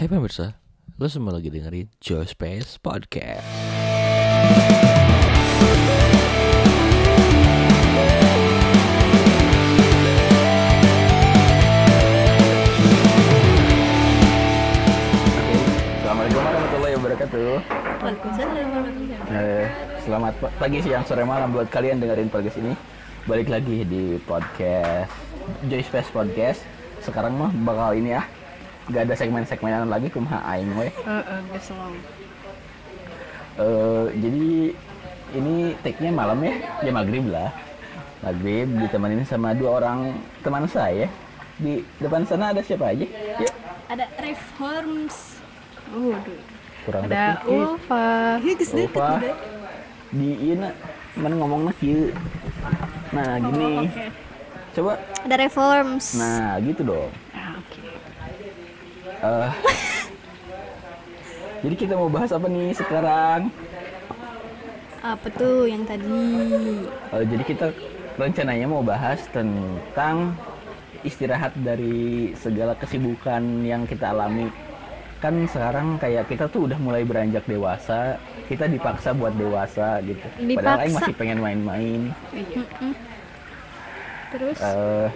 Hai pemirsa, lo semua lagi dengerin Joe Space Podcast. Oke, Assalamualaikum warahmatullahi wabarakatuh. Waalaikumsalam warahmatullahi wabarakatuh. Eh, selamat pa- pagi, siang, sore, malam buat kalian dengerin podcast ini. Balik lagi di podcast Joy Space Podcast. Sekarang mah bakal ini ya, gak ada segmen-segmenan lagi kumaha aing we. Heeh, geus long. Eh, jadi ini take-nya malam ya, ya maghrib lah. Maghrib ditemenin sama dua orang teman saya. Di depan sana ada siapa aja? Ya, Ada reforms. Oh, aduh. kurang Ada. Ulfa. Ini deket Ulfa. di iya mana ngomongnya kieu. Nah, gini. Oh, Oke. Coba Ada reforms. Nah, gitu dong. Eh, jadi kita mau bahas apa nih sekarang? Apa tuh yang tadi? Eh, jadi kita rencananya mau bahas tentang istirahat dari segala kesibukan yang kita alami. Kan sekarang kayak kita tuh udah mulai beranjak dewasa, kita dipaksa buat dewasa gitu. Padahal Aing Dipaksa. masih pengen main-main. Terus Eh,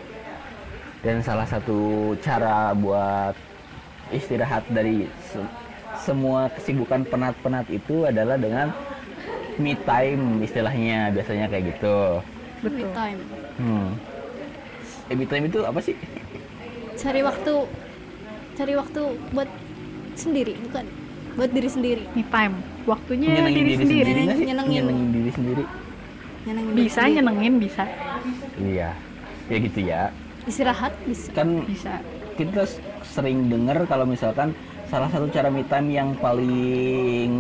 dan salah satu cara buat istirahat dari se- semua kesibukan penat-penat itu adalah dengan me time istilahnya biasanya kayak gitu. me time. Hmm. Eh, me time itu apa sih? Cari waktu cari waktu buat sendiri, bukan buat diri sendiri. me time waktunya Nyenengin diri, sendiri, nggak sih? Nyenengin. Nyenengin diri sendiri. Nyenengin diri bisa sendiri. nyenengin bisa Iya. Ya gitu ya. Istirahat bisa. Kan bisa kita sering dengar kalau misalkan salah satu cara me time yang paling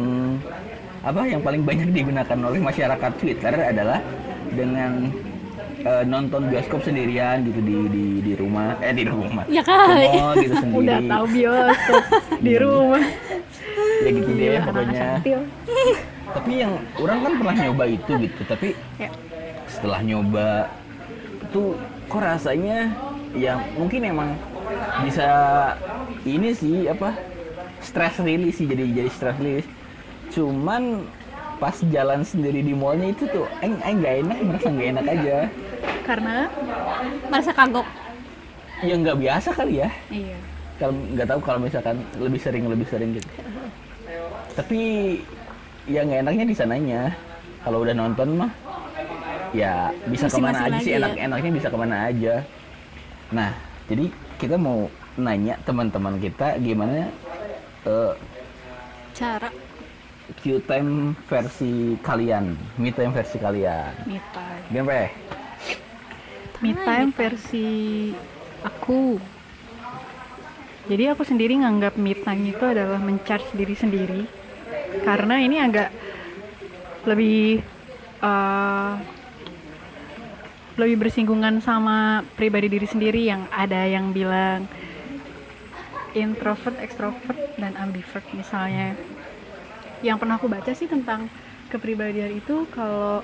apa yang paling banyak digunakan oleh masyarakat Twitter adalah dengan eh, nonton bioskop sendirian gitu di di di rumah. Eh di rumah. Ya kali. mall gitu sendiri. Udah tahu bioskop. Di rumah. Ya gitu deh anak pokoknya. tapi yang orang kan pernah nyoba itu gitu tapi Ya. setelah nyoba itu kok rasanya ya mungkin emang bisa ini sih apa stress release sih jadi jadi stress release. Cuman pas jalan sendiri di mallnya itu tuh aing aing nggak enak merasa nggak enak aja. Karena Merasa kagok. ya nggak biasa kali ya. Iya. Kalau nggak tahu kalau misalkan lebih sering lebih sering gitu. Tapi ya nggak enaknya di sananya. Kalau udah nonton mah ya bisa ke mana Masing-masing aja sih ya. enak-enaknya bisa ke mana aja. Nah jadi kita mau nanya teman-teman kita gimana eh, Cara Q-time versi kalian, me time versi kalian. me time Gimana? Pe? me time versi aku jadi aku sendiri nganggap me time itu adalah mencharge diri sendiri karena ini agak lebih eh, lebih bersinggungan sama pribadi diri sendiri yang ada yang bilang introvert, extrovert, dan ambivert misalnya. Yang pernah aku baca sih tentang kepribadian itu kalau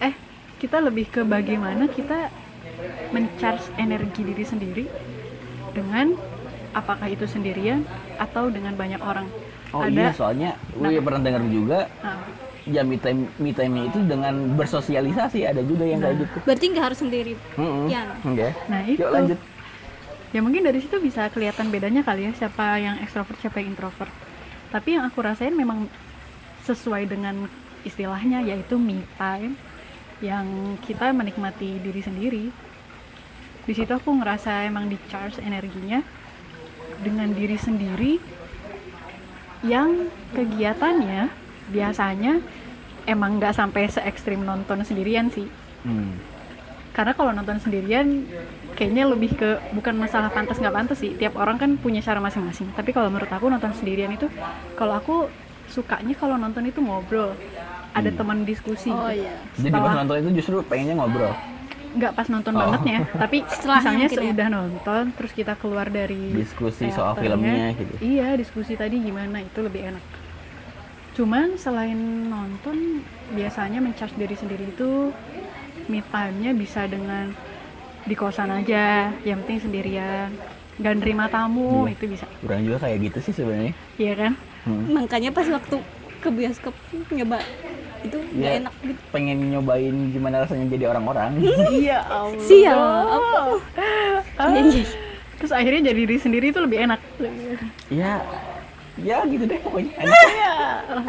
eh kita lebih ke bagaimana kita mencharge energi diri sendiri dengan apakah itu sendirian atau dengan banyak orang. Oh iya, ada soalnya gue pernah dengar juga nah, ya me time me time itu dengan bersosialisasi ada juga yang kayak gitu. berarti nggak harus sendiri. Mm-mm. Ya. Oke. nah itu Yuk lanjut. ya mungkin dari situ bisa kelihatan bedanya kali ya siapa yang ekstrovert siapa yang introvert tapi yang aku rasain memang sesuai dengan istilahnya yaitu me time yang kita menikmati diri sendiri di situ aku ngerasa emang di charge energinya dengan diri sendiri yang kegiatannya biasanya emang nggak sampai se ekstrim nonton sendirian sih Hmm. karena kalau nonton sendirian kayaknya lebih ke bukan masalah pantas nggak pantas sih tiap orang kan punya cara masing-masing tapi kalau menurut aku nonton sendirian itu kalau aku sukanya kalau nonton itu ngobrol ada teman diskusi Oh gitu. iya. Jadi pas Setelah- nonton itu justru pengennya ngobrol. nggak pas nonton Oh. bangetnya tapi Setelahnya misalnya ya. sudah nonton terus kita keluar dari Diskusi soal filmnya gitu. iya diskusi tadi gimana itu lebih enak cuman selain nonton biasanya mencharge diri sendiri itu me time-nya bisa dengan di kosan aja yang penting sendirian nggak nerima tamu Iya. itu bisa kurang juga kayak gitu sih sebenarnya iya kan Hmm. makanya pas waktu ke bioskop nyoba itu nggak Iya. enak gitu pengen nyobain gimana rasanya jadi orang-orang iya Allah siap Ah. Iya, iya. terus akhirnya jadi diri sendiri itu lebih enak ya ya gitu deh pokoknya. Enak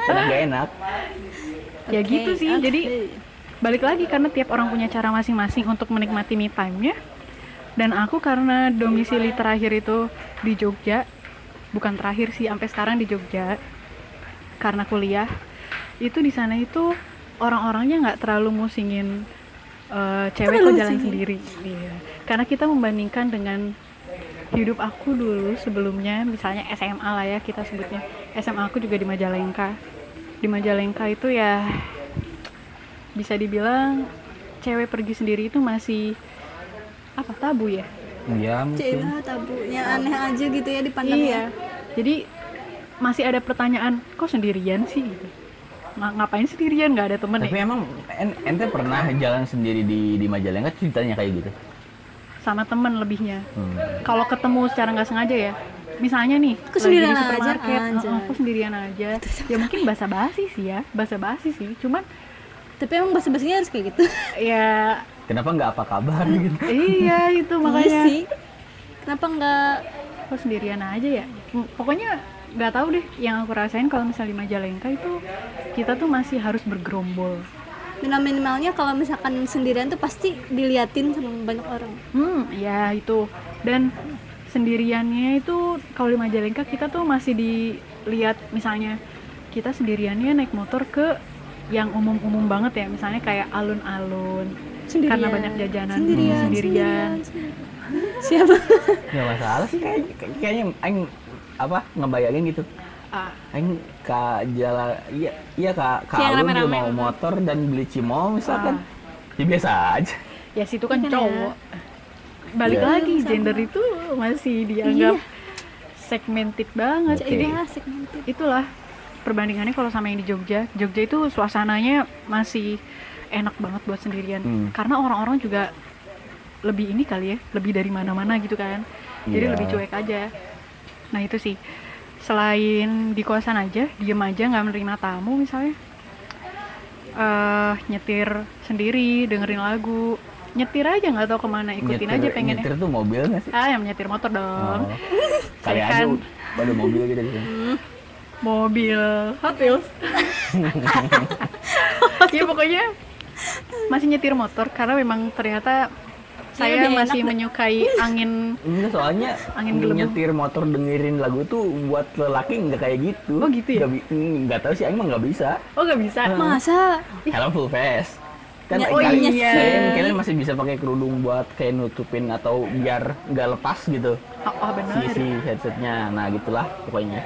enak gak enak. Ya Oke, gitu sih. oke. jadi balik lagi karena tiap orang punya cara masing-masing untuk menikmati me time-nya. Dan aku karena domisili terakhir itu di Jogja bukan terakhir sih sampai sekarang di Jogja karena kuliah itu di sana itu orang-orangnya nggak terlalu musingin eh, cewek kok jalan sendiri. Iya. karena kita membandingkan dengan hidup aku dulu sebelumnya misalnya SMA lah ya kita sebutnya. SMA aku juga di Majalengka. Di Majalengka itu ya bisa dibilang cewek pergi sendiri itu masih apa tabu ya? Ya mungkin. Cila tabunya aneh aja gitu ya dipandangnya iya. Jadi masih ada pertanyaan kok sendirian sih? Gitu. Nga- ngapain sendirian? Nggak ada temen tapi ya? emang en- ente pernah jalan sendiri di di Majalengka? Ceritanya kayak gitu sama temen lebihnya. Hmm. kalau ketemu secara nggak sengaja ya misalnya nih Aku sendirian lagi di aja, supermarket anjay. "Oh, aku sendirian aja. Ya mungkin basa basi sih ya basa basi sih. Cuman tapi emang bahasa bahasanya harus kayak gitu. Ya. Kenapa nggak apa kabar gitu? Iya itu iya makanya. sih. Kenapa nggak? Kok sendirian aja ya? M- pokoknya nggak tahu deh yang aku rasain kalau misalnya di Majalengka itu kita tuh masih harus bergerombol minimal minimalnya kalau misalkan sendirian tuh pasti diliatin sama banyak orang. Hmm ya itu. Dan sendiriannya itu kalau di Majalengka kita tuh masih dilihat misalnya kita sendiriannya naik motor ke yang umum-umum banget ya. Misalnya kayak alun-alun sendirian. karena banyak jajanan. Sendirian sendirian. sendirian. siapa? Nggak masalah sih. Kayak kayaknya aing apa ngebayangin gitu aing ke jalan iya iya ke ke alun dia mau motor dan beli cimol misalkan Ah. ya biasa aja ya situ kan Kan ya. cowok balik Iya. lagi Sama. gender itu masih dianggap Iya. segmented banget jadi Iya, segmented. itulah perbandingannya kalau sama yang di Jogja Jogja itu suasananya masih enak banget buat sendirian Hmm. karena orang-orang juga lebih ini kali ya lebih dari mana-mana gitu kan jadi Iya. lebih cuek aja nah itu sih selain di kosan aja diem aja nggak menerima tamu misalnya. Eh nyetir sendiri dengerin lagu. Nyetir aja nggak tahu ke mana ikutin aja pengen nyetir tuh mobil nggak sih? Ah yang nyetir motor dong. Oh. kali Saya aja kan- pada mobil gitu gitu mobil. Hot Wheels. Ya pokoknya masih nyetir motor karena memang ternyata saya lebih masih enak, menyukai angin Enggak soalnya Angin gelembung. nyetir motor dengerin lagu tuh buat lelaki nggak kayak gitu. Oh, gitu ya? Nggak, tahu sih, emang nggak bisa. oh nggak bisa masa Helm full face. Kan Ya, kalian, oh iya. kalian, kalian masih bisa pakai kerudung buat kayak nutupin atau biar nggak lepas gitu oh, oh, benar si si headsetnya. Nah gitulah pokoknya.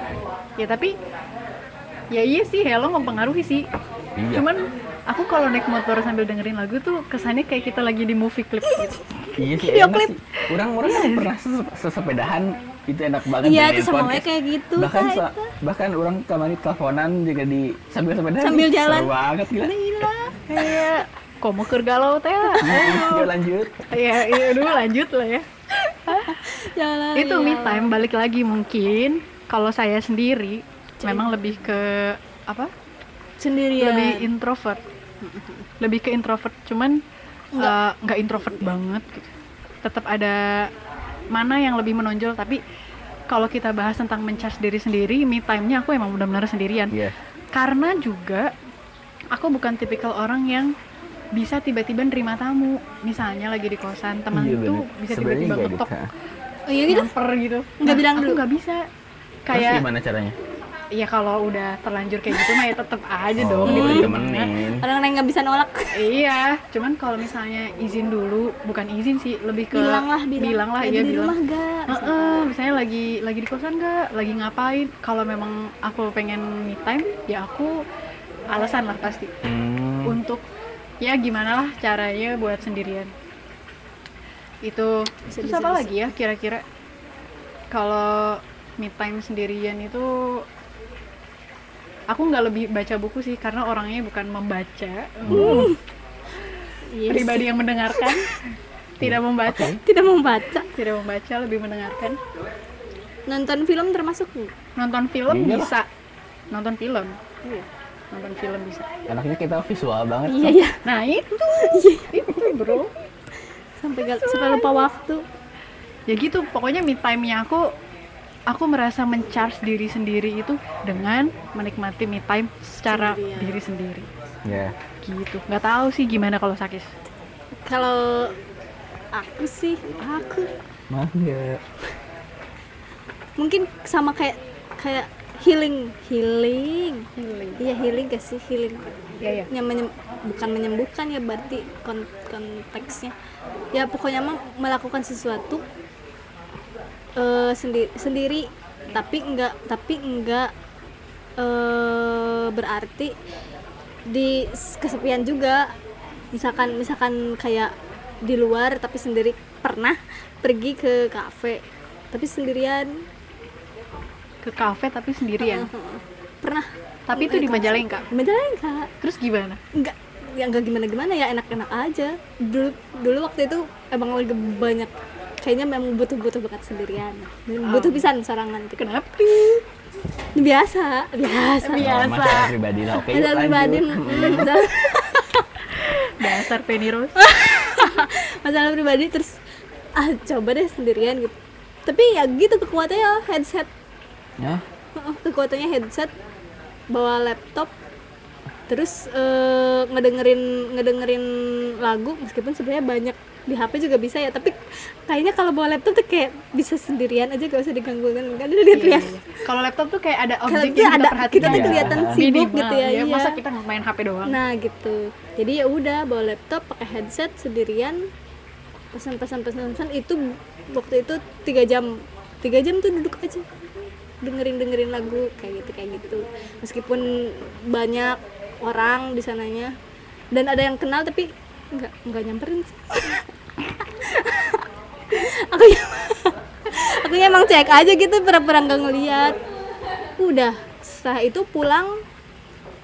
ya tapi ya iya sih helm mempengaruhi sih Iya. cuman aku kalau naik motor sambil dengerin lagu tuh kesannya kayak kita lagi di movie clip gitu Iya sih, Video enak klip. sih. Orang kan pernah ses- sesepedahan itu enak banget. Iya, itu sama podcast. kayak gitu, Bahkan sa- bahkan orang kemarin teleponan juga di sambil sepedahan. Sambil jalan. Seru banget gila. gila kayak kok mau ke galau teh Yuk lanjut. ya iya dulu lanjut lah ya jalan itu me time balik lagi mungkin kalau saya sendiri memang lebih ke apa sendirian lebih introvert lebih ke introvert cuman eh, nggak introvert banget gitu. tetap ada mana yang lebih menonjol tapi kalau kita bahas tentang mencas diri sendiri me time-nya aku emang benar-benar sendirian Iya. karena juga aku bukan tipikal orang yang bisa tiba-tiba nerima tamu misalnya lagi di kosan teman Iya, tuh bener. bisa tiba-tiba bisa. oh iya gitu nyamper gitu Nggak bilang aku dulu? nggak bisa Terus kayak gimana caranya? Ya kalau udah terlanjur kayak gitu mah ya tetep aja Oh, dong boleh diterima. temenin. orang yang nggak bisa nolak Iya, cuman kalau misalnya izin dulu, bukan izin sih, lebih ke bilang lah bilang, lah lagi ya di bilang. rumah gak Heeh, misalnya lagi lagi di kosan nggak, lagi ngapain? Kalau memang aku pengen me time, ya aku alasan lah pasti Hmm. untuk ya gimana lah caranya buat sendirian. Itu Bisa, terus bisa, apa bisa. lagi ya kira-kira? Kalau me time sendirian itu aku nggak lebih baca buku sih karena orangnya bukan membaca. Iya pribadi yang mendengarkan tidak membaca. Tidak membaca. tidak membaca lebih mendengarkan. Nonton film termasuk nonton film Iyalah. bisa. Nonton film. Iya. Nonton film bisa. Anaknya kita visual banget. Iya iya. nah itu. Itu bro. Sampai gak, sampai lupa waktu. ya gitu pokoknya me time-nya aku aku merasa mencharge diri sendiri itu dengan menikmati me time secara Sendirian. diri sendiri Ya. gitu nggak tahu sih gimana kalau sakit Kalau aku sih, aku Mangga. mungkin sama kayak kayak healing, healing. healing Iya healing gak sih healing? ya ya Yang menyem- bukan menyembuhkan ya berarti kon- konteksnya. Ya pokoknya mah melakukan sesuatu eh sendiri sendiri. Tapi enggak tapi enggak eh berarti di kesepian juga. Misalkan misalkan kayak di luar tapi sendiri. Pernah pergi ke kafe tapi sendirian. Ke kafe tapi sendirian? Pernah. Tapi itu di Majalengka? Majalengka. Terus gimana? Enggak ya enggak gimana gimana ya enak-enak aja. Dulu dulu waktu itu emang lagi banyak kayaknya memang butuh-butuh banget sendirian Dan butuh pisan sorangan gitu. kenapa biasa biasa Biasa. Oh, masalah pribadi lah. Oke, Masalah pribadi lanjut. mm, masalah- dasar Penny Rose masalah pribadi terus ah coba deh sendirian gitu tapi ya gitu kekuatannya headset Ya. Kekuatannya headset bawa laptop terus eh, ngedengerin ngedengerin lagu meskipun sebenarnya banyak di HP juga bisa ya tapi kayaknya kalau bawa laptop tuh kayak bisa sendirian aja gak usah diganggu kan kan lihat Iya, lihat iya. kalau laptop tuh kayak ada objek yang kita ada perhatikan. kita tuh Iya. kelihatan sibuk Minimal, gitu ya, iya. masa kita main HP doang? Nah gitu. Jadi ya udah bawa laptop pakai headset sendirian. Pesan-pesan pesan-pesan itu waktu itu tiga jam. Tiga jam tuh duduk aja. Dengerin dengerin lagu kayak gitu kayak gitu. Meskipun banyak orang di sananya. Dan ada yang kenal tapi nggak nggak nyamperin sih aku ya- aku emang cek aja gitu pura-pura nggak ngeliat udah setelah itu pulang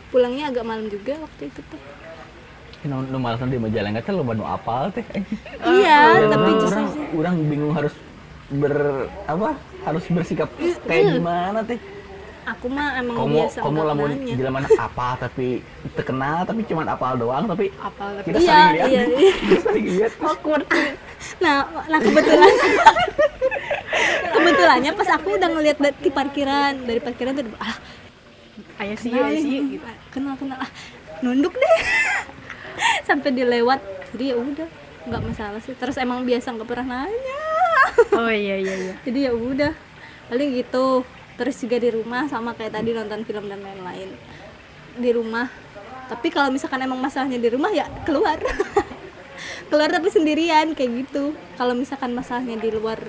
pulangnya agak malam juga waktu itu teh Nu, nu malasan di Majalengka teh lo nu apal teh. iya tapi orang, justru orang bingung harus ber apa? Harus bersikap kayak gimana teh? Aku mah emang Kamu biasa kamu lamun jelema apa tapi terkenal tapi cuman apal doang tapi apal tapi kita Iya, sering lihat. iya, iya. kita sering lihat. Awkward. Nah nah kebetulan kebetulannya pas aku udah ngeliat da- di parkiran dari parkiran tuh ah ayah sih kenal ayah sih gitu. kenal kenal. Ah nunduk deh. Sampai dilewat. Jadi ya udah nggak masalah sih. Terus emang biasa nggak pernah nanya. Oh iya iya iya. Jadi ya udah paling gitu terus juga di rumah sama kayak tadi nonton film dan lain-lain. Di rumah. Tapi kalau misalkan emang masalahnya di rumah ya keluar. Keluar tapi sendirian kayak gitu. Kalau misalkan masalahnya di luar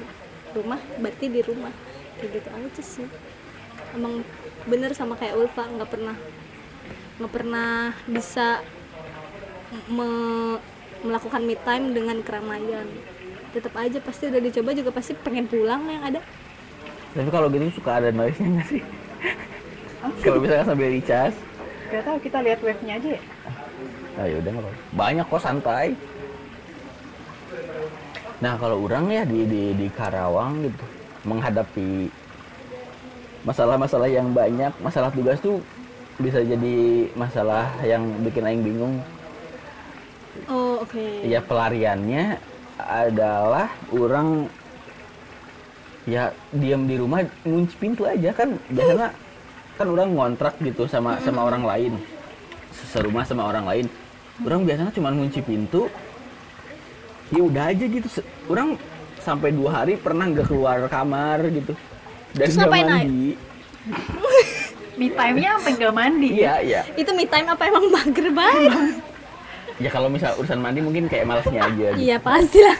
rumah berarti di rumah. Kayak gitu aja sih. Emang bener sama kayak Ulfa nggak pernah nggak pernah bisa me- melakukan me time dengan keramaian. Tetap aja pasti udah dicoba juga pasti pengen pulang yang ada tapi kalau gitu suka ada noise nya nggak sih? Kalau misalnya sambil dicas? Gak tahu kita lihat wave-nya aja ya. Ah ya udah nggak apa-apa. banyak kok santai. Nah kalau orang ya di di di Karawang gitu menghadapi masalah-masalah yang banyak masalah tugas tuh bisa jadi masalah yang bikin aing bingung. Oh oke. Ya pelariannya adalah orang ya diam di rumah ngunci pintu aja. Kan biasanya kan orang ngontrak gitu sama sama orang lain. Serumah sama orang lain. Orang biasanya cuma ngunci pintu. Ya udah aja gitu. Orang sampai dua hari pernah nggak keluar kamar gitu. Dan Terus Nay? mandi. Me time-nya sampai nggak mandi? Iya iya. Itu me time apa emang mager banget? Ya kalau misal urusan mandi mungkin kayak malasnya aja gitu. iya pasti lah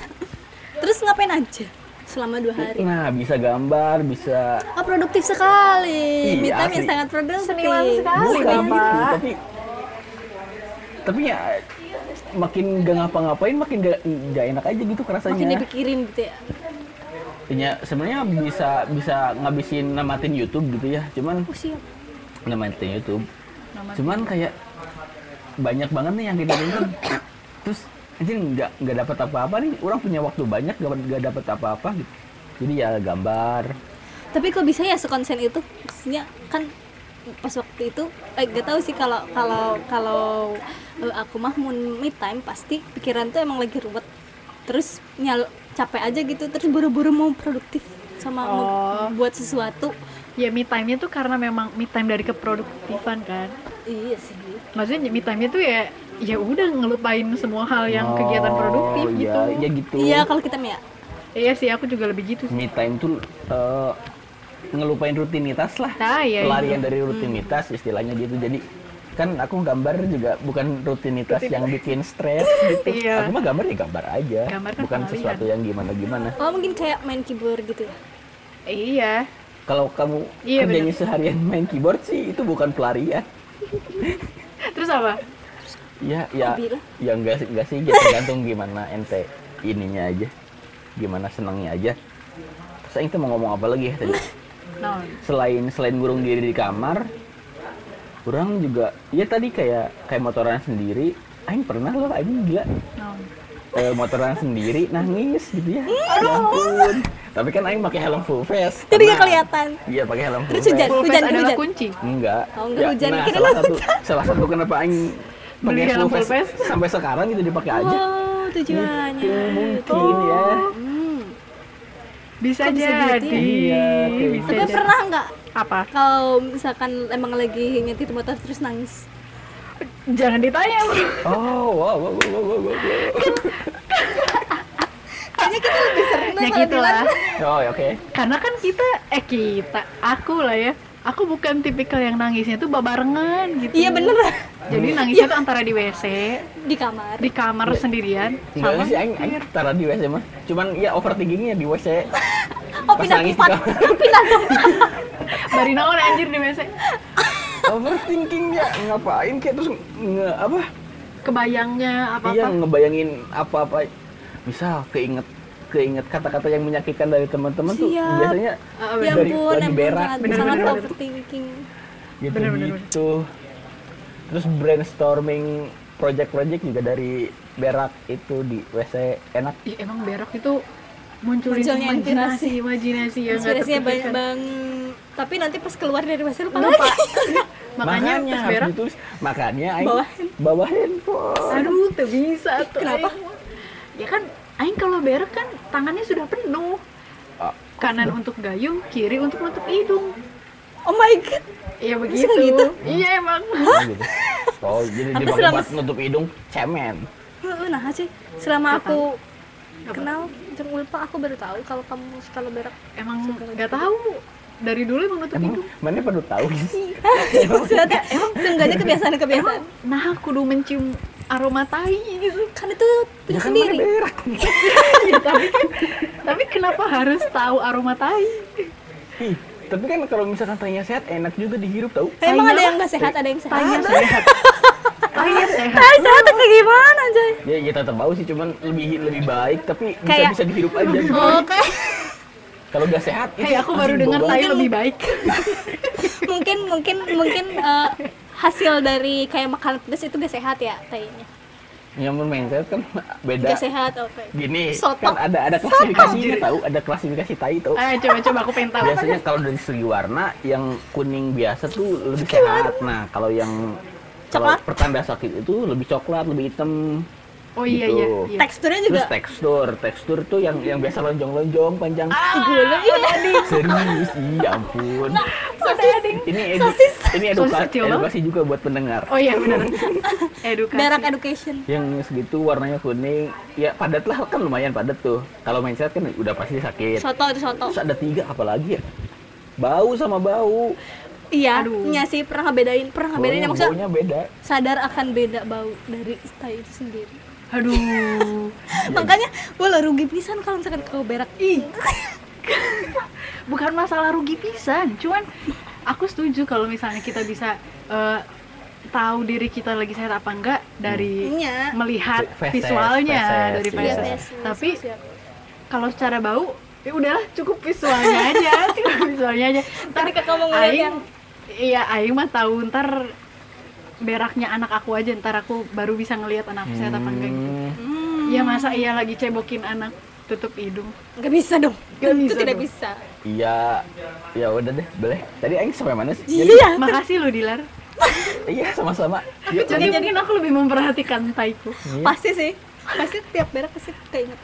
terus ngapain aja selama dua hari nah bisa gambar bisa oh produktif sekali Iya, yang asli. sangat produktif Seniman sekali. Bukan Bapak. tapi tapi ya makin gak ngapa-ngapain makin gak, gak enak aja gitu makin rasanya. dipikirin gitu ya Ya, sebenarnya bisa bisa ngabisin namatin YouTube gitu ya. Cuman oh siap namatin YouTube. Namatin. Cuman kayak banyak banget nih yang kita tonton. Terus anjir nggak nggak dapat apa-apa nih. Orang punya waktu banyak nggak nggak dapat apa-apa gitu. Jadi ya gambar. Tapi kok bisa ya sekonsen itu? Maksudnya kan pas waktu itu eh, gak tahu sih kalau kalau kalau eh, aku mah mau me time pasti pikiran tuh emang lagi ruwet. Terus nyal capek aja gitu. Terus buru-buru mau produktif sama mau Oh. buat sesuatu. Ya me time-nya tuh karena memang me time dari keproduktifan kan? Iya sih. Maksudnya me time-nya tuh ya ya udah ngelupain semua hal yang kegiatan Oh, produktif ya, gitu. ya gitu. Iya kalau kita ya iya sih aku juga lebih gitu sih. Me time tuh eh, ngelupain rutinitas lah. Nah iya pelarian itu. dari rutinitas istilahnya gitu. Jadi kan aku gambar juga bukan rutinitas yang bikin stres gitu. Iya. aku mah gambar ya gambar aja. Gambar kan bukan pengalihan. sesuatu yang gimana gimana oh mungkin kayak main keyboard gitu ya? Iya. Kalau kamu Iya, kerjanya seharian main keyboard sih itu bukan pelarian. Terus apa ya ya Hobi lah. ya enggak sih enggak sih ya tergantung gimana ente ininya aja gimana senangnya aja. Aing tuh mau ngomong apa lagi ya tadi? No selain selain ngurung diri di kamar orang juga ya tadi kayak kayak motoran sendiri. Aing pernah loh Aing gila. No eh, motoran sendiri nangis gitu ya. Ya ampun. Tapi kan Aing pakai helm full face jadi nggak kelihatan. Iya pakai helm full Terus face. hujan. full Hujan, face hujan. kunci. Enggak. Oh, enggak hujan, nah kira salah hujan. satu salah satu kenapa Aing Beli full face, face? sampai sekarang gitu dipakai aja. Oh tujuannya itu mungkin ya. Hmm. bisa Kok bisa jadi. gitu Iya, kayak bisa tapi jadi. pernah nggak? Apa? Kalau misalkan emang lagi nyetir motor terus nangis. Jangan ditanya oh wow wow wow wow, wow, wow. kayaknya kita lebih sering ya gitu lah oh ya, oke. Karena kan kita eh kita aku lah ya aku bukan tipikal yang nangisnya tuh babarengan gitu iya bener jadi nangisnya tuh antara di WC di kamar di kamar sendirian Enggak sama sih, Aing, Aing taruh di WC mah. Cuman ya overthinkingnya di WC. oh Pas pindah nangis tempat di kamar. pindah tempat bari naon anjir di WC Overthinking ya ngapain kayak terus nge apa? kebayangnya apa Iya apa ngebayangin apa-apa. Misal keinget keinget kata-kata yang menyakitkan dari teman-teman tuh biasanya Ah, ya Dari- ampun lagi berak. sangat, Bener, sangat bener, bener. overthinking gitu Bener, bener, bener. gitu. Terus brainstorming project-project juga dari berak itu di WC enak. Ih, emang berak itu munculin Munculnya imajinasi imajinasi yang nggak inspirasinya banyak bang tapi nanti pas keluar dari WC lupa lupa lagi makanya, pas harus berak ditulis. Makanya Aing Bawa bawa handphone. aduh tuh bisa tuh Kenapa? Aing. ya kan aing kalau berak kan tangannya sudah penuh Ah, kanan untuk gayung kiri untuk nutup hidung oh my god Iya Bisa begitu. gitu? Iya emang. gitu. Oh, jadi Apa dipakai selama- buat nutup hidung cemen. Heeh, nah sih selama aku Apa? kenal jeung Ulfa aku baru tahu kalau kamu suka berak Emang nggak tahu. Dari dulu emang nutup Emang hidung. mana perlu tahu sih? emang seenggaknya kebiasaan kebiasaan Nah, kudu mencium aroma tai gitu. kan itu Ya kan sendiri ya, tapi kan tapi kenapa harus tahu aroma tai? Ih, tapi kan kalau misalkan tainya sehat enak juga dihirup tahu. emang Tainya ada yang nggak sehat ada yang sehat Tainya sehat. Tainya sehat. tai sehat kayak gimana aja Ya, ya tetap bau sih, cuman lebih lebih baik tapi bisa Kayak- bisa dihirup aja. gitu. oke Kalau nggak sehat, Kayak aku baru dengar tai lebih baik. mungkin mungkin mungkin eh, hasil dari kayak makan pedas itu gak sehat ya tainya Yang mindset kan beda. gak sehat oke Gini, Soto. kan ada ada klasifikasinya tahu, ada klasifikasi tai tuh. Ayo coba coba aku pengen tahu. Biasanya kalau dari segi warna yang kuning biasa tuh lebih sehat. Nah, kalau yang kalau pertanda sakit itu lebih coklat, lebih hitam. Oh iya Gitu. iya. iya. teksturnya juga Terus tekstur, tekstur tuh yang yang biasa lonjong-lonjong panjang. gula iya Serius, iya ampun. sosis Ini edu, Sosis. ini edukasi, Sosis edukasi juga buat pendengar. Oh iya benar. Edukasi. berak education Yang segitu warnanya kuning, ya padat lah kan lumayan padat tuh. Kalau mindset kan udah pasti sakit. soto itu soto Terus ada tiga apalagi ya? Bau sama bau. iya Aduh. iya sih pernah ngebedain pernah ngebedain Baunya, maksudnya baunya beda. sadar akan beda bau dari tai itu sendiri Aduh. makanya gue lah rugi pisan kalau misalkan kau berak ih bukan masalah rugi pisan cuman aku setuju kalau misalnya kita bisa eh, tahu diri kita lagi sehat apa enggak dari Iya. melihat visualnya feses, dari iya. Yes, yes, tapi siap. kalau secara bau ya udahlah cukup visualnya aja cukup visualnya aja ntar Ketika kamu ngeliat aing yang- iya aing mah tahu ntar beraknya anak aku aja ntar aku baru bisa ngelihat anak aku sehat apa enggak gitu Hmm, Hmm. ya masa iya lagi cebokin anak tutup hidung nggak bisa dong Nggak itu bisa tidak dong. bisa Iya, ya udah deh, boleh. Tadi Aing sampai mana sih? iya makasih lo Dilar Iya, sama-sama. Yuk, jadi mungkin aku lebih memperhatikan taiku Iya. pasti sih pasti tiap berak pasti keinget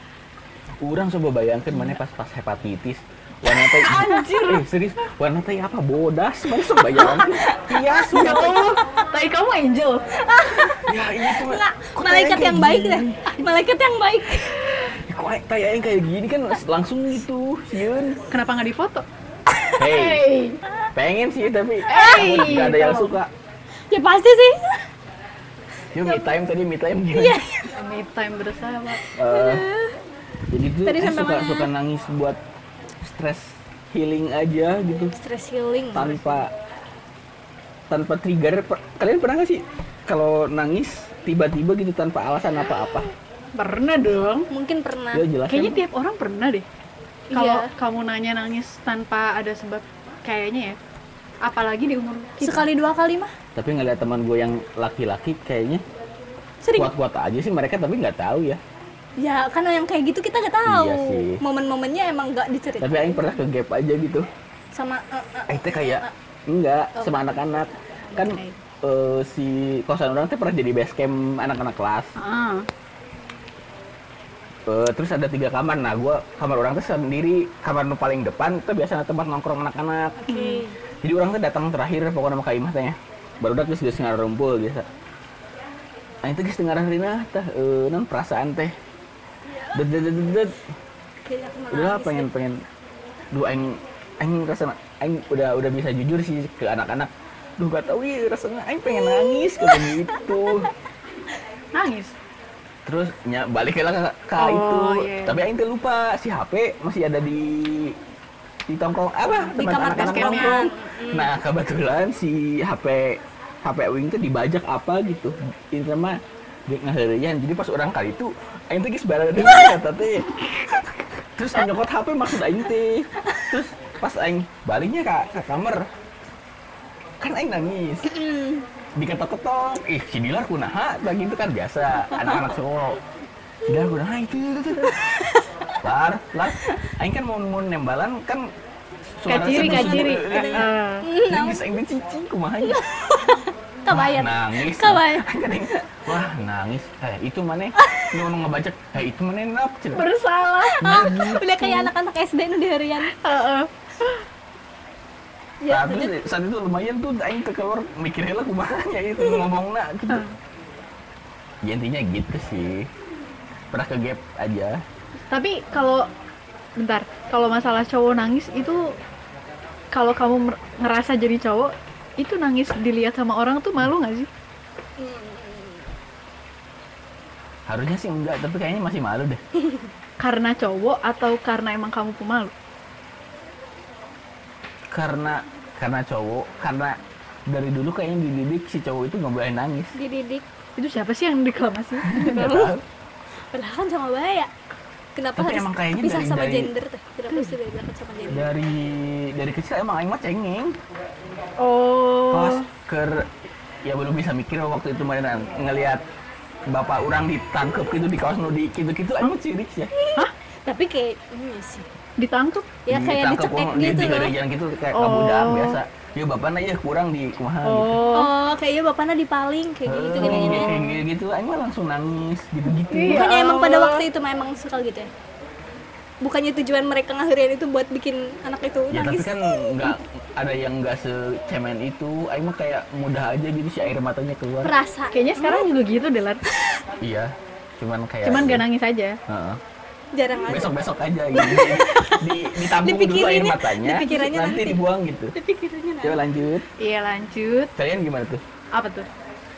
Orang coba bayangkan mana pas pas hepatitis. Warna teh Anjir. Eh, serius. Warna teh apa bodas? Mana sok bayangkan. Iya, ya sudah teh. Allah tai kamu angel Ya, iya tuh. Nggak, Kok malaikat yang baik deh malaikat yang baik Kok teh aing kayak gini kan langsung gitu, sieun. kenapa nggak difoto Hey, pengen sih tapi Hey, nggak ada yang suka. ya pasti sih Yuk, me time tadi me time gimana? me time bersama Eh, jadi tuh Tadi eh, sampai suka mana? suka nangis buat stress healing aja gitu. Stress healing. Tanpa tanpa trigger. Kalian pernah nggak sih kalau nangis tiba-tiba gitu tanpa alasan apa-apa? Pernah dong. Mungkin pernah. Ya jelas kayaknya kan? tiap orang pernah deh. Kalau Iya. kamu nanya nangis tanpa ada sebab kayaknya ya. Apalagi di umur kita. Sekali dua kali mah. Tapi ngeliat teman gue yang laki-laki kayaknya sering. kuat-kuat aja sih mereka tapi nggak tahu ya ya kan yang kayak gitu kita nggak tahu. Iya sih. momen-momennya emang nggak diceritain tapi Aing pernah ke gap aja gitu. Sama eh, eh, Aing teh kayak enggak Oh. sama anak-anak. Kan Oke. eh, si kosan orang teh pernah jadi base camp anak-anak kelas. Ah. Eh, terus ada tiga kamar. Nah gua kamar orang tuh sendiri. Kamar nu paling depan itu biasanya tempat nongkrong anak-anak. Oke. Jadi orang tuh datang terakhir pokoknya sama kaimah tanya baru udah geus geus ngarumpul biasa. Nah itu geus tengah harina teh eh, non perasaan teh det. Kayaknya aku udah pengen pengen duh aing aing rasanya aing udah udah bisa jujur sih ke anak-anak. Duh gak tau ya rasanya aing pengen nangis kayak gitu nangis? Terus nya balik ke ke, Oh, itu. iya. tapi aing lupa si HP masih ada di di tongkrong apa Di kamar anak-anak basecampnya. nongkrong nah kebetulan si HP HP Wing tuh dibajak apa gitu. Ini mah dia ngeherian jadi pas orang kali itu aing teh geus bareng kata teh. Terus nyokot HP maksud aing teh. Terus pas aing baliknya ke, ke kamar kan aing nangis. Diketok-ketok ih si Dilar kunaha lagi itu kan biasa anak-anak cowok. Dilar kunaha itu itu itu lar lar. Aing kan mau mau nembalan kan kaciri kaciri Eh, Eh, Ini bisa aing teh cicing kumaha ya? Kabayang Wah, nangis Kabayang. Wah nangis eh itu mana nu nu ngebajak eh itu mana nap cenah. bersalah Ah, udah kayak anak-anak SD nu di harian Heeh. ya Nah, terus saat itu lumayan tuh aing ke keluar mikir heula kumaha nya itu ngomongna gitu. Ya intinya gitu sih. Pernah ke gap aja. tapi kalau bentar kalau masalah cowok nangis itu kalau kamu ngerasa jadi cowok itu nangis dilihat sama orang tuh malu nggak sih Harusnya sih enggak, tapi kayaknya masih malu deh. karena cowok atau karena emang kamu pemalu Karena karena cowok, karena dari dulu kayaknya dididik si cowok itu nggak boleh nangis. dididik itu siapa sih yang tahu. padahal kan sama bahaya kenapa Tapi harus emang kayaknya pisah dari- sama dari- gender teh kenapa harus dibedakan sama gender Dari dari kecil emang aing mah cengeng. oh Pas ke ya belum bisa mikir waktu itu mainan ngelihat bapak orang ditangkep gitu di kaos nu di gitu-gitu aing mah cirik ya. tapi kayak ini sih ditangkap ya kayak Ditangkep, dicekek oh, di- gitu di loh gereja gitu kayak Oh. kabudak biasa. Ya bapak ya kurang di kumaha gitu. oh oh kayaknya bapaknya dipaling kayak gitu gini gini kayak gitu, gitu, mah langsung nangis gitu-gitu. Iya. bukannya emang pada waktu itu memang suka gitu ya bukannya tujuan mereka ngahirian itu buat bikin anak itu Ya tapi nangis kan nggak ada yang nggak secemen itu. Aing mah kayak mudah aja gitu si air matanya keluar. perasa kayaknya sekarang juga gitu deh Lar. Iya. Cuman kayak cuman gak nangis aja Heeh. jarang aja Besok-besok aja gitu. di, ditampung dulu air matanya, dipikirannya nanti, nanti. dibuang gitu. pikirannya Coba lanjut. iya lanjut Kalian gimana tuh? apa tuh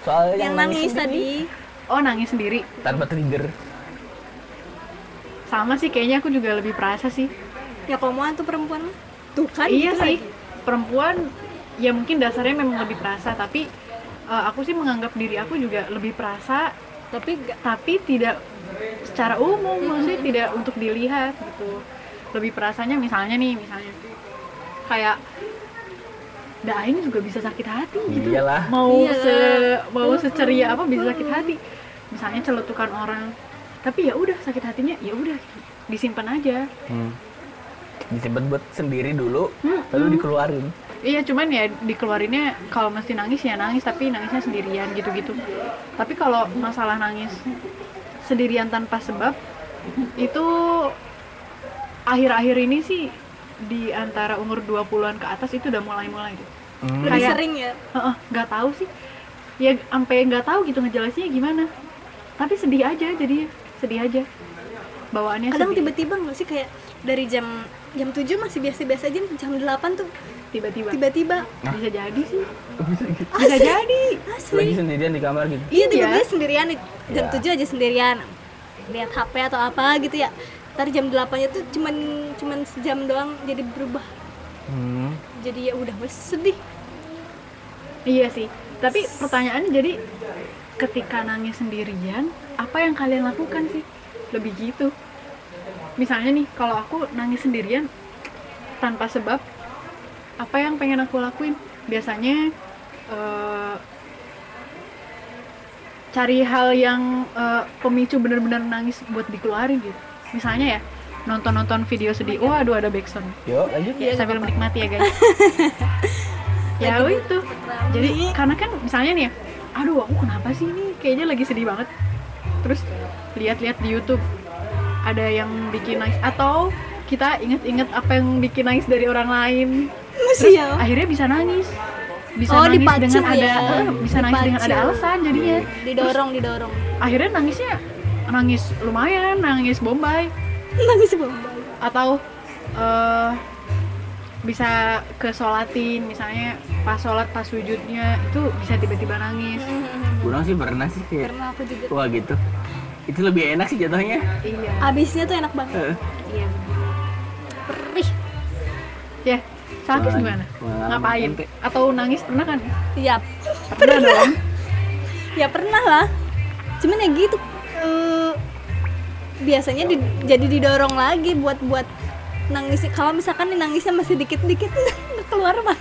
Soal yang nangis sendiri, tadi oh nangis sendiri tanpa trigger. sama sih kayaknya aku juga lebih perasa sih ya komoan tuh perempuan tuh kan iya gitu sih lagi. Perempuan ya mungkin dasarnya memang lebih perasa tapi eh, aku sih menganggap diri aku juga lebih perasa tapi gak tapi tidak secara umum maksudnya tidak untuk dilihat gitu lebih perasanya misalnya nih misalnya kayak dah ini juga bisa sakit hati gitu Iyalah. mau Iyalah. se mau seceria apa bisa sakit hati misalnya celetukan orang tapi ya udah sakit hatinya ya udah disimpan aja Hmm. Disimpan buat sendiri dulu, Hmm, lalu dikeluarin. Iya cuman ya dikeluarinnya kalau mesti nangis ya nangis tapi nangisnya sendirian gitu-gitu. Tapi kalau masalah nangis sendirian tanpa sebab itu akhir-akhir ini sih di antara umur 20-an ke atas itu udah mulai-mulai deh. Hmm. lebih Kayak- sering ya Heeh, nggak tahu sih. Ya sampai nggak tahu gitu ngejelasinnya gimana. Tapi sedih aja jadi sedih aja. Bawaannya kadang sedih. tiba-tiba nggak sih kayak dari jam jam 7 masih biasa-biasa aja jam 8 tuh tiba-tiba tiba-tiba bisa jadi sih. Bisa gitu. Bisa jadi. asli Lagi sendirian di kamar gitu. Iya tiba-tiba Iya. sendirian nih. jam Iya. 7 aja sendirian lihat HP atau apa gitu ya ntar jam 8 nya tuh cuman cuman sejam doang jadi berubah Hmm. jadi ya udah wes sedih Iya sih. Tapi pertanyaannya jadi ketika nangis sendirian, apa yang kalian lakukan sih? Lebih gitu. Misalnya nih, kalau aku nangis sendirian tanpa sebab, apa yang pengen aku lakuin? Biasanya eh, cari hal yang eh, pemicu bener-bener nangis buat dikeluarin gitu. Misalnya ya, nonton-nonton video sedih, wah aduh ada backsound. Yuk, lanjut. Ya, sambil menikmati ya guys. ya itu. Jadi karena kan misalnya nih, ya, aduh aku kenapa sih ini kayaknya lagi sedih banget. Terus lihat-lihat di YouTube ada yang bikin nangis atau kita inget-inget apa yang bikin nangis dari orang lain. masih ya Akhirnya bisa nangis. Bisa Oh, nangis dipacu dengan ada ya. eh, bisa nangis dengan ada Dipacu. alasan jadinya. didorong didorong Akhirnya nangisnya nangis lumayan, nangis bombay nangis bombay atau eh bisa ke sholatin misalnya pas sholat pas sujudnya itu bisa tiba-tiba nangis Kurang sih pernah sih kayak karena aku juga wah gitu. Itu lebih enak sih jatuhnya. iya. Abisnya tuh enak banget. Heeh. iya. Perih. Ya sakit gimana? ngapain? ente. atau nangis? Pernah kan? Ya pernah dong. Ya pernah lah. Cuman ya gitu. Eh, biasanya di- jadi didorong lagi buat buat nangis kalau misalkan nih nangisnya masih dikit-dikit nggak keluar mah.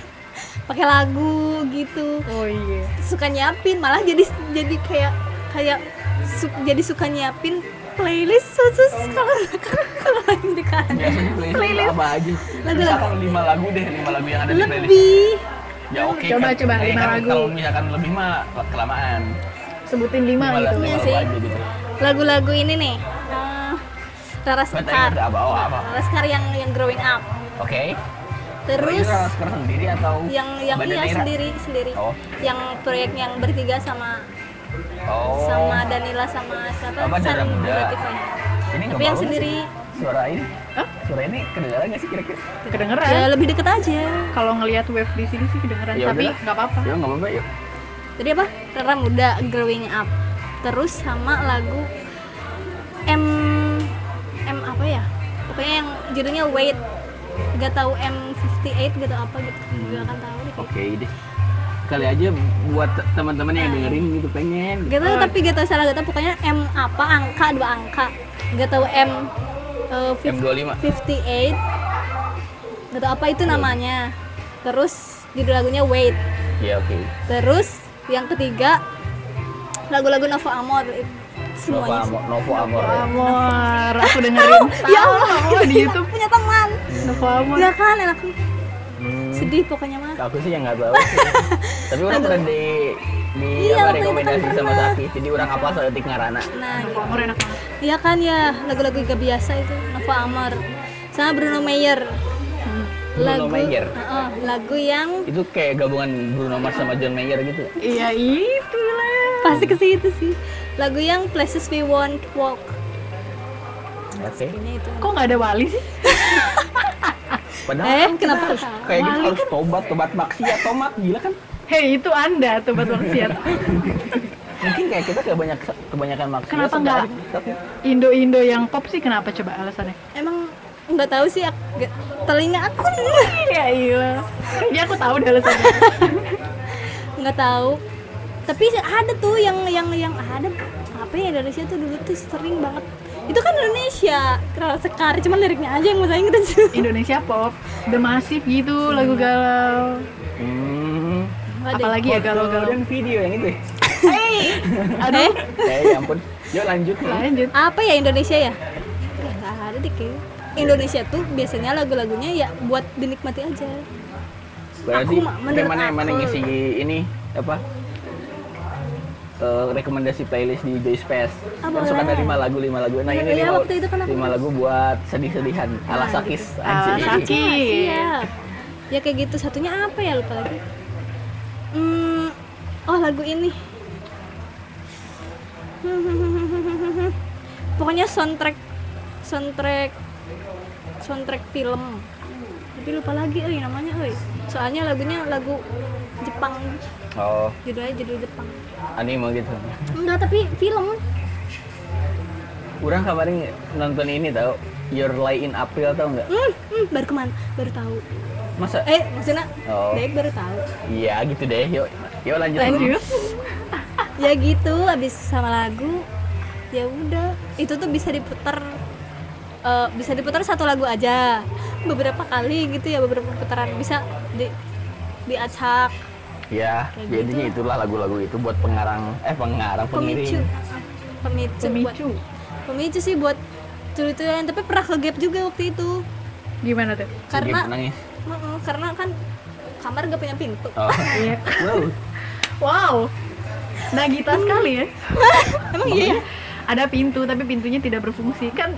Pakai lagu gitu. Oh iya. Suka nyiapin malah jadi jadi kayak kayak su- jadi suka nyiapin playlist khusus kalau kalau lagi di kantor Biasanya playlist, Playlist. apa aja. Lagu- Misalkan lima lagu deh, lima lagu yang ada di playlist. lebih Ya oke Coba, kan. coba, lima kan lagu. Kalau misalkan lebih mah kelamaan. sebutin lima Lima gitu Iya lagu sih. gitu. lagu-lagu ini nih eh, Rara Sekar apa? Oh, apa? Rara Sekar yang yang growing up Oke. terus Kira-kira sekarang sendiri atau yang yang iya sendiri sendiri Oh. yang proyek yang bertiga sama Oh. sama Danila sama siapa Apa, Darah San Muda? Latifah. Ini nggak tapi yang nggak sendiri sih? Suara ini? Hah? Suara ini kedengaran nggak sih kira-kira? kedengeran ya lebih deket aja kalau ngelihat wave di sini sih kedengeran Ya tapi nggak apa-apa Ya nggak apa-apa yuk. jadi apa Rara Muda growing up terus sama lagu M M apa ya pokoknya yang judulnya Wait gak tahu M58 gak tahu apa gitu gak akan tahu deh Oke deh. Kali aja buat teman-teman yang dengerin gitu pengen. gitu. Gak tahu tapi gak tahu salah gak tahu pokoknya M apa angka dua angka gak tahu M fif- M25. 58 gak tahu apa itu namanya terus judul lagunya Wait Ya oke. terus yang ketiga lagu-lagu Nova Amor Novo semuanya Amor, Novo Amor. ya. Amor aku dengerin ya Allah oh, di YouTube punya teman Novo Amor ya kan enak Hmm, sedih pokoknya mah aku sih yang nggak tahu. Tapi orang pernah di di Iya, apa, rekomendasi kan sama. Sapi. Jadi orang apa soal ngarana. nah Novo Amor enak banget iya kan ya lagu-lagu gak biasa itu Nova Amor sama Bruno Mayer Bruno lagu Mayer? Heeh, lagu yang Itu kayak gabungan Bruno Mars sama John Mayer gitu. iya itu lah pasti ke situ sih lagu yang Places We Won't Walk Oke. ini itu kok nggak ada wali sih Padahal Eh, kan kenapa harus kayak gitu Wali harus tobat, tobat maksiat, tomat gila kan? Hei itu anda tobat maksiat. Mungkin kayak kita kebanyak kebanyakan maksiat. Kenapa nggak? Indo-Indo yang pop sih kenapa coba alasannya? Emang nggak tahu sih ak- nggak- telinga aku. Ya iya. Kayaknya aku tahu deh alasannya. Nggak tahu. Tapi ada tuh yang yang yang ada. Apa ya Indonesia tuh dulu tuh sering banget. Itu kan Indonesia Rara Sekar cuman liriknya aja yang bahasa Inggris Indonesia pop. The Massive gitu lagu galau. Apalagi ya foto galau-galau dan video yang itu. ya? aduh eh Eh, ya ampun. Yuk lanjut. lanjut apa ya Indonesia ya ya nggak ada deh Indonesia tuh biasanya lagu-lagunya ya buat dinikmati aja Berarti Aku, mana mana aku. ngisi ini apa? Eh, rekomendasi playlist di Joy Space. Kan suka ada lima lagu lima lagu. Nah Iya, ini iya, lima, waktu itu kan lima lagu buat sedih-sedihan ala Nah, sakis. gitu. Ala sakis. Sakit. siap ya kayak gitu satunya apa ya lupa lagi hmm, oh lagu ini. Pokoknya soundtrack soundtrack soundtrack film. Tapi lupa lagi euy namanya euy. Soalnya lagunya lagu Jepang. Oh, judulnya judul Jepang. Anime gitu. enggak tapi film. Kurang kemarin nonton ini tau Your Lie in April tau nggak? hmm, hmm, baru ke mana? Baru tahu Masa? eh maksudnya Oh. Dek baru tahu Iya gitu deh. Yuk, yuk lanjut. lanjut ya gitu abis sama lagu ya udah itu tuh bisa diputar eh, bisa diputar satu lagu aja beberapa kali gitu ya beberapa putaran bisa di diacak Ya, Kayak jadinya gitu. itulah lagu-lagu itu buat pengarang, eh pengarang, pemicu pengiring. pemicu buat pemicu pemicu sih buat ceritanya tapi pernah ke gap juga waktu itu gimana tuh karena nangis. Karena kan kamar gak punya pintu. Oh. iya. Wow. wow. Nagita sekali ya. Emang iya? Ya? ada pintu tapi pintunya tidak berfungsi. Kan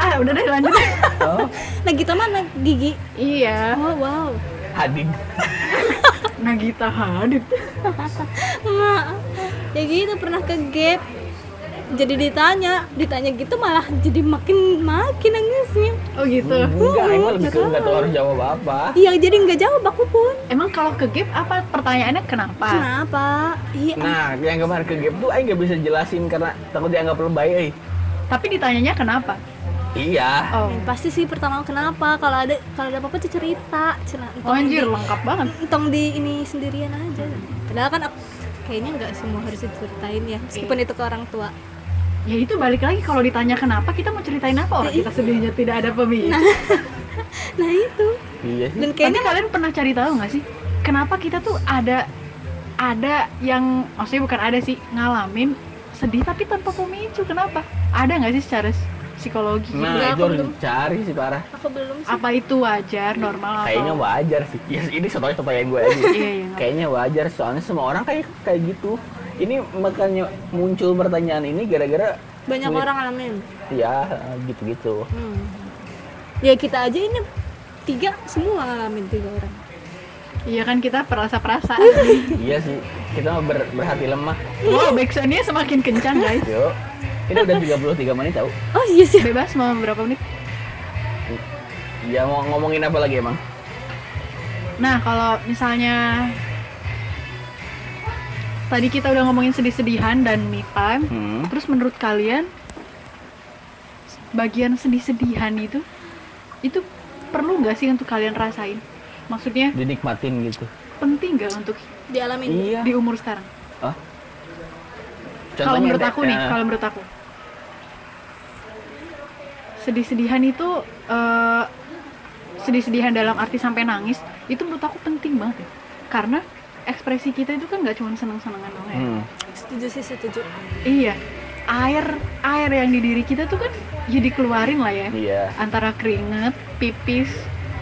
ah udah deh lanjut Oh, nah gitu mana? Gigi? Iya. Oh wow. Hadid. Nagita Hadid. Nggak. ya gitu pernah ke gap jadi ditanya ditanya gitu malah jadi makin makin nangisnya oh gitu? Enggak, emang lebih ke enggak tahu. harus jawab apa. iya jadi nggak jawab aku pun. Emang kalau ke gap apa? Pertanyaannya kenapa? Kenapa? Iya. Nah, yang kemarin ke gap tuh Aing nggak bisa jelasin karena takut dianggap lebay, eh. tapi ditanyanya kenapa? Iya. oh. Ya, pasti sih pertama kenapa? Kalau ada kalau ada apa-apa tuh cerita cerita oh anjir lengkap banget. entong di ini sendirian aja. Padahal kan aku- kayaknya nggak semua harus diceritain ya meskipun itu ke orang tua ya itu balik lagi kalau ditanya kenapa kita mau ceritain apa orang kita sedihnya tidak ada pemicu nah itu Iya sih. dan Tapi kayaknya kalian pernah cari tahu nggak sih kenapa kita tuh ada ada yang maksudnya bukan ada sih ngalamin sedih tapi tanpa pemicu kenapa ada nggak sih secara psikologi Nah, Enggak, itu harus dicari sih parah. aku belum sih apa itu wajar normal atau Kayaknya wajar sih. Ya, ini soalnya pertanyaan gue aja. iya iya Kayaknya wajar soalnya semua orang kayak kayak gitu. Ini makanya muncul pertanyaan ini gara-gara banyak Sulit. orang ngalamin ya gitu-gitu. hmm. ya kita aja ini tiga semua ngalamin tiga orang iya kan kita perasa perasa iya sih. Kita ber- berhati lemah. wow backsoundnya semakin kencang guys Yuk. Ini udah 33 menit tau. oh iya sih bebas mau berapa menit Ya mau ngomongin apa lagi emang? nah kalau misalnya tadi kita udah ngomongin sedih-sedihan dan me time Hmm. Terus menurut kalian bagian sedih-sedihan itu itu perlu nggak sih untuk kalian rasain? Maksudnya Dinikmatin gitu. penting nggak untuk dialamin Iya. di umur sekarang? Kalau menurut aku nih, kalau menurut aku sedih-sedihan itu eh, sedih-sedihan dalam arti sampai nangis itu menurut aku penting banget ya. Karena ekspresi kita itu kan nggak cuma seneng-senengan doang ya. hmm. setuju sih setuju Iya, air air yang di diri kita tuh kan jadi keluarin lah ya. Iya. Antara keringet, pipis,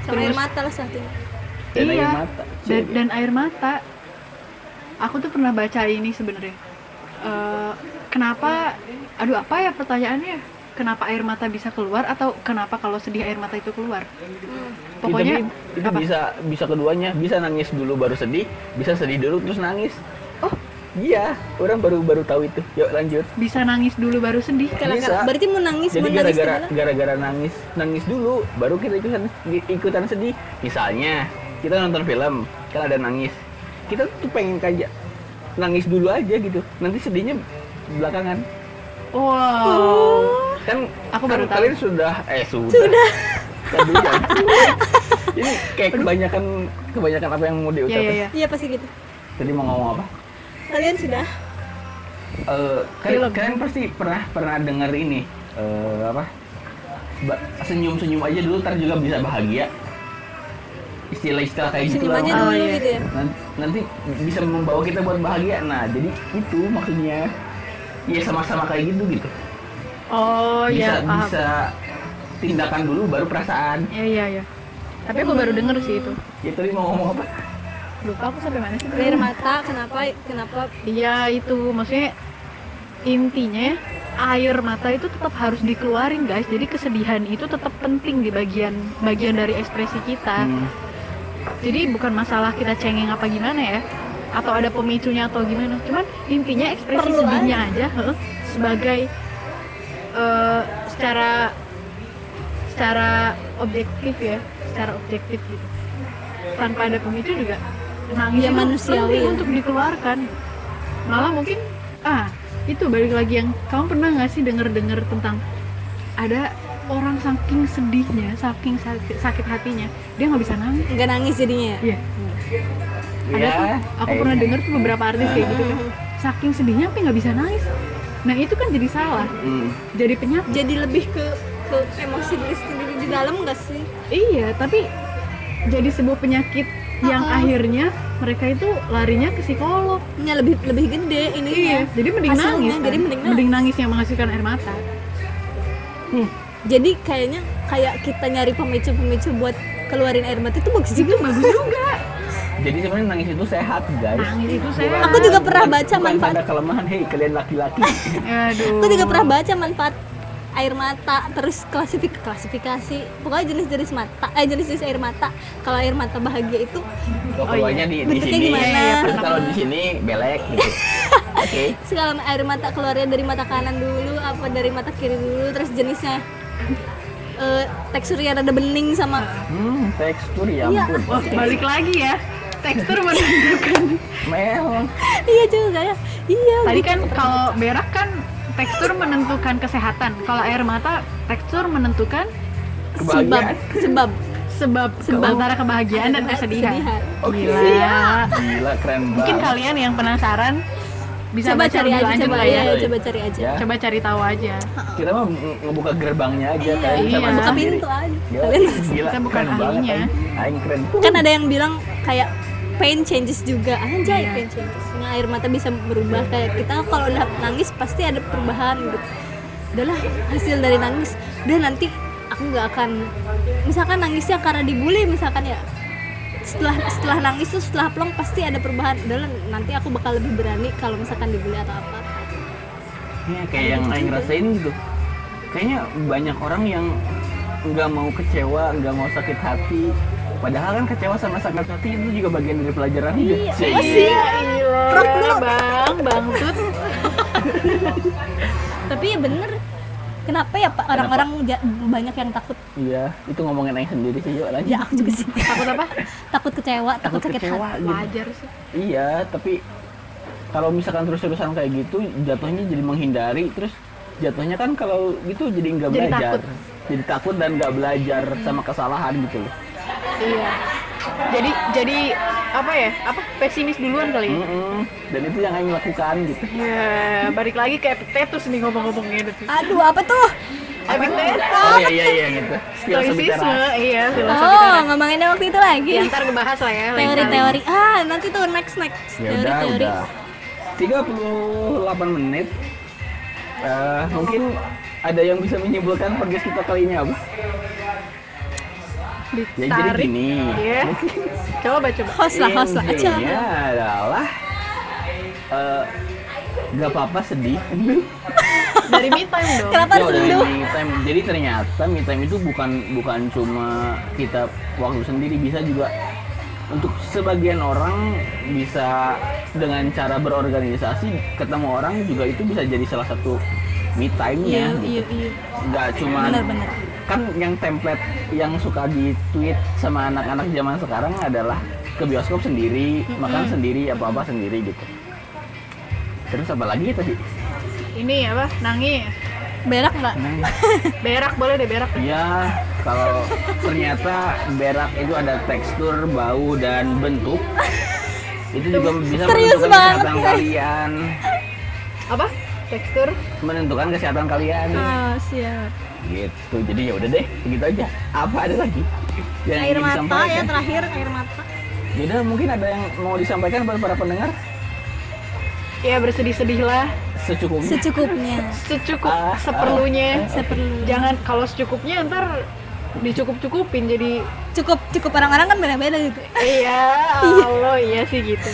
sama air terus mata lah satunya Dan iya, air mata. dan, dan air mata. Aku tuh pernah baca ini sebenarnya. Eh, kenapa? Aduh apa ya pertanyaannya? Kenapa air mata bisa keluar atau kenapa kalau sedih air mata itu keluar? hmm. Pokoknya itu, itu apa? bisa bisa keduanya bisa nangis dulu baru sedih bisa sedih dulu terus nangis Oh. iya orang baru baru tahu itu yuk lanjut bisa nangis dulu baru sedih. Kalau- Bisa. berarti mau nangis jadi gara-gara gara-gara nangis nangis dulu baru kita ikutan ikutan sedih misalnya kita nonton film kan ada nangis kita tuh pengen kayak nangis dulu aja gitu nanti sedihnya belakangan Wow. Kan Aku kan baru tahu. kalian sudah eh sudah sudah ini kayak kebanyakan kebanyakan apa yang mau Iya diucapkan iya iya. iya pasti gitu Tadi mau ngomong apa? kalian sudah Eh, kalian, Film. kalian pasti pernah pernah dengar ini eh, apa? Senyum-senyum aja dulu, ntar juga bisa bahagia. Istilah-istilah kayak gitu senyum lah. aja Oh, dulu iya. gitu ya Nan- Nanti bisa membawa kita buat bahagia. Nah, jadi itu maksudnya. ya sama-sama kayak gitu gitu oh bisa ya paham. bisa. Tindakan dulu baru perasaan. Iya iya iya. Tapi aku baru denger sih itu. Ya tadi mau ngomong apa? Lupa aku sampai mana sih. Air mata kenapa kenapa? Iya itu. Maksudnya intinya air mata itu tetap harus dikeluarin guys. Jadi kesedihan itu tetap penting di bagian bagian dari ekspresi kita. Hmm. Jadi bukan masalah kita cengeng apa gimana ya atau ada pemicunya atau gimana. Cuman intinya ekspresi Perlu sedihnya aja heeh, sebagai eh, secara secara objektif ya, secara objektif gitu. Tanpa ada pemicu juga nangis Ya, manusiawi ya. untuk dikeluarkan. Malah mungkin ah itu balik lagi yang kamu pernah nggak sih denger-denger tentang ada orang saking sedihnya, saking sakit, sakit hatinya, dia nggak bisa nangis. nggak nangis jadinya ya? Iya. Ada Ya, tuh, aku pernah denger tuh beberapa artis kayak gitu kan. Saking sedihnya tapi nggak bisa nangis. Nah itu kan jadi salah, Hmm. jadi penyakit. jadi lebih ke ke emosi diri sendiri di dalam nggak sih Iya, tapi jadi sebuah penyakit yang Uh-uh. akhirnya mereka itu larinya ke psikolog. ya lebih lebih gede ini Iya, jadi mending Hasilnya, nangis. kan. jadi mending nangis. yang menghasilkan air mata. jadi kayaknya kayak kita nyari pemicu-pemicu buat keluarin air mata itu bagus juga Bagus juga. jadi sebenarnya nangis itu sehat guys Nangis itu sehat. Aku juga pernah baca bukan manfaat- tanda kelemahan hei kalian laki-laki Aduh. aku juga pernah baca manfaat air mata terus klasifik klasifikasi pokoknya jenis-jenis mata eh jenis-jenis air mata kalau air mata bahagia itu Oh, keluarnya di, di Bentuknya sini gimana? terus kalau di sini belek gitu oke segala air mata keluarnya dari mata kanan dulu apa dari mata kiri dulu terus jenisnya eh, teksturnya rada bening sama hmm tekstur ya Iya. ampun Wah, balik lagi ya. Tekstur menentukan. melon iya juga ya iya Tadi gitu. kan kalau berak kan tekstur menentukan kesehatan. Kalau air mata tekstur menentukan sebab sebab sebab, Sebab. antara kebahagiaan dan kesedihan. Kesedihan. Oke. Gila. gila keren Mungkin banget kalian yang penasaran bisa coba baca cari aja coba ya. ya coba cari aja Ya. Coba cari tahu aja. kita mah nge- ngebuka gerbangnya aja kalian iya. masuk buka pintu aja Gila, kalian gila Kita bukan ahlinya. aing. aing keren kan ada yang bilang kayak pain changes juga anjay Iya. pain changes Nah, air mata bisa berubah kayak kita kalau udah nangis pasti ada perubahan gitu udahlah hasil dari nangis udah nanti aku nggak akan misalkan nangisnya karena dibully misalkan ya setelah setelah nangis tuh setelah plong pasti ada perubahan. Udahlah nanti aku bakal lebih berani kalau misalkan dibully atau apa. Ya kayak yang aing rasain gitu kayaknya banyak orang yang nggak mau kecewa nggak mau sakit hati. Padahal kan kecewa sama sakit hati itu juga bagian dari pelajaran hidup Iya, Cih. pasti. Gila, bang, bang tut. tapi ya bener kenapa ya pak orang-orang banyak yang takut iya itu ngomongin aing sendiri sih yuk lanjut ya aku juga sih Takut apa? takut kecewa takut, Takut sakit kecewa hati gitu. Wajar sih. Iya, tapi kalau misalkan terus-terusan kayak gitu, jatuhnya jadi menghindari, terus jatuhnya kan kalau gitu jadi nggak Jadi belajar, takut. jadi takut dan nggak belajar sama kesalahan gitu loh. Iya. Jadi jadi apa ya? Apa pesimis duluan kali ya? Mm-mm. Dan itu yang Aing lakukan gitu. Ya, balik lagi ke Epictetus nih ngomong-ngomong gitu. aduh apa tuh Epictetus. Oh iya iya iya gitu. Stoicisme, teras. iya, filosofi oh teras. ngomonginnya waktu itu lagi Ya, ntar ngebahas lah ya. teori-teori ah nanti tuh next next Ya udah teori-teori udah. 38 menit. Eh, mungkin ada yang bisa menyimpulkan podcast kita kali ini apa? Ya jadi gini. Iya. Coba coba. host lah host lah aja Intinya adalah eh nggak apa-apa sedih. Dari me time dong. kenapa Ya senduh me time. Jadi ternyata me time itu bukan bukan cuma kita waktu sendiri bisa juga untuk sebagian orang bisa dengan cara berorganisasi ketemu orang juga itu bisa jadi salah satu me time-nya. iya gitu. iya iya Nggak cuma benar-benar kan yang template yang suka di tweet sama anak-anak zaman sekarang adalah ke bioskop sendiri, makan sendiri, apa-apa sendiri gitu. Terus apa lagi tadi? Ini apa? Nangis. berak nggak Berak boleh deh berak. ya kalau ternyata berak itu ada tekstur, bau dan bentuk, itu juga bisa Serius menentukan banget, kesehatan kalian, Apa? Tekstur. menentukan kesehatan kalian. ah siap Gitu. Jadi ya udah deh, begitu aja. Apa ada lagi? Yang air mata ya disampaikan? terakhir air mata. Yaudah mungkin ada yang mau disampaikan buat para pendengar? Ya bersedih-sedihlah. Secukupnya. Secukupnya. Secukup Ah, seperlunya. Seperlu jangan kalau secukupnya ntar dicukup-cukupin jadi cukup cukup orang-orang kan beda-beda gitu. Iya Allah iya sih gitu.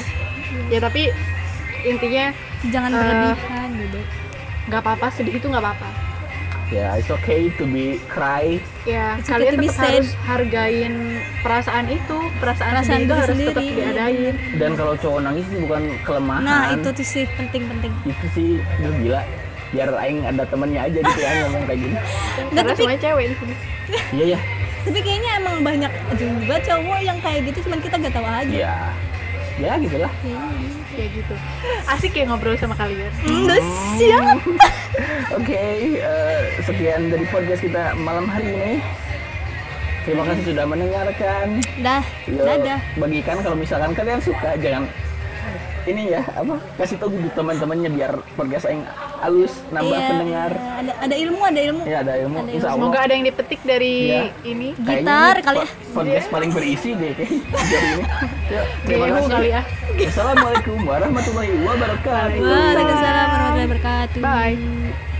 Ya tapi intinya jangan Eh, berlebihan gitu nggak apa-apa sedih itu nggak apa-apa ya it's okay to be cry. Ya It's okay kalian to be tetap sad. harus hargain perasaan itu. Perasaan, Perasaan sedih itu diri harus sendiri. tetap diadain. Dan kalau cowok nangis itu bukan kelemahan. Nah itu tuh sih penting-penting. Itu sih udah gila. Biar aing ada temennya aja gitu ya ngomong kayak gini. Nggak, karena tapi- semuanya cewek di sini. Iya ya tapi kayaknya emang banyak juga cowok yang kayak gitu cuman kita gak tahu aja ya ya gitulah ya gitu. Asik ya ngobrol sama kalian. Udah siap. Oke, eh, sekian dari podcast kita malam hari ini. Terima kasih sudah mendengarkan. dah Yo, dadah. bagikan kalau misalkan kalian suka, jangan ini ya apa kasih tahu di teman-temannya biar podcast yang halus nambah Iya, pendengar. iya. ada ada ilmu ada ilmu Ya ada ilmu. Ada Allah. semoga ada yang dipetik dari Iya. ini gitar kali po- Podcast paling berisi deh kayak jauh ini. Yuk, terima kasih. kali ya Assalamualaikum warahmatullahi wabarakatuh. Waalaikumsalam warahmatullahi wabarakatuh bye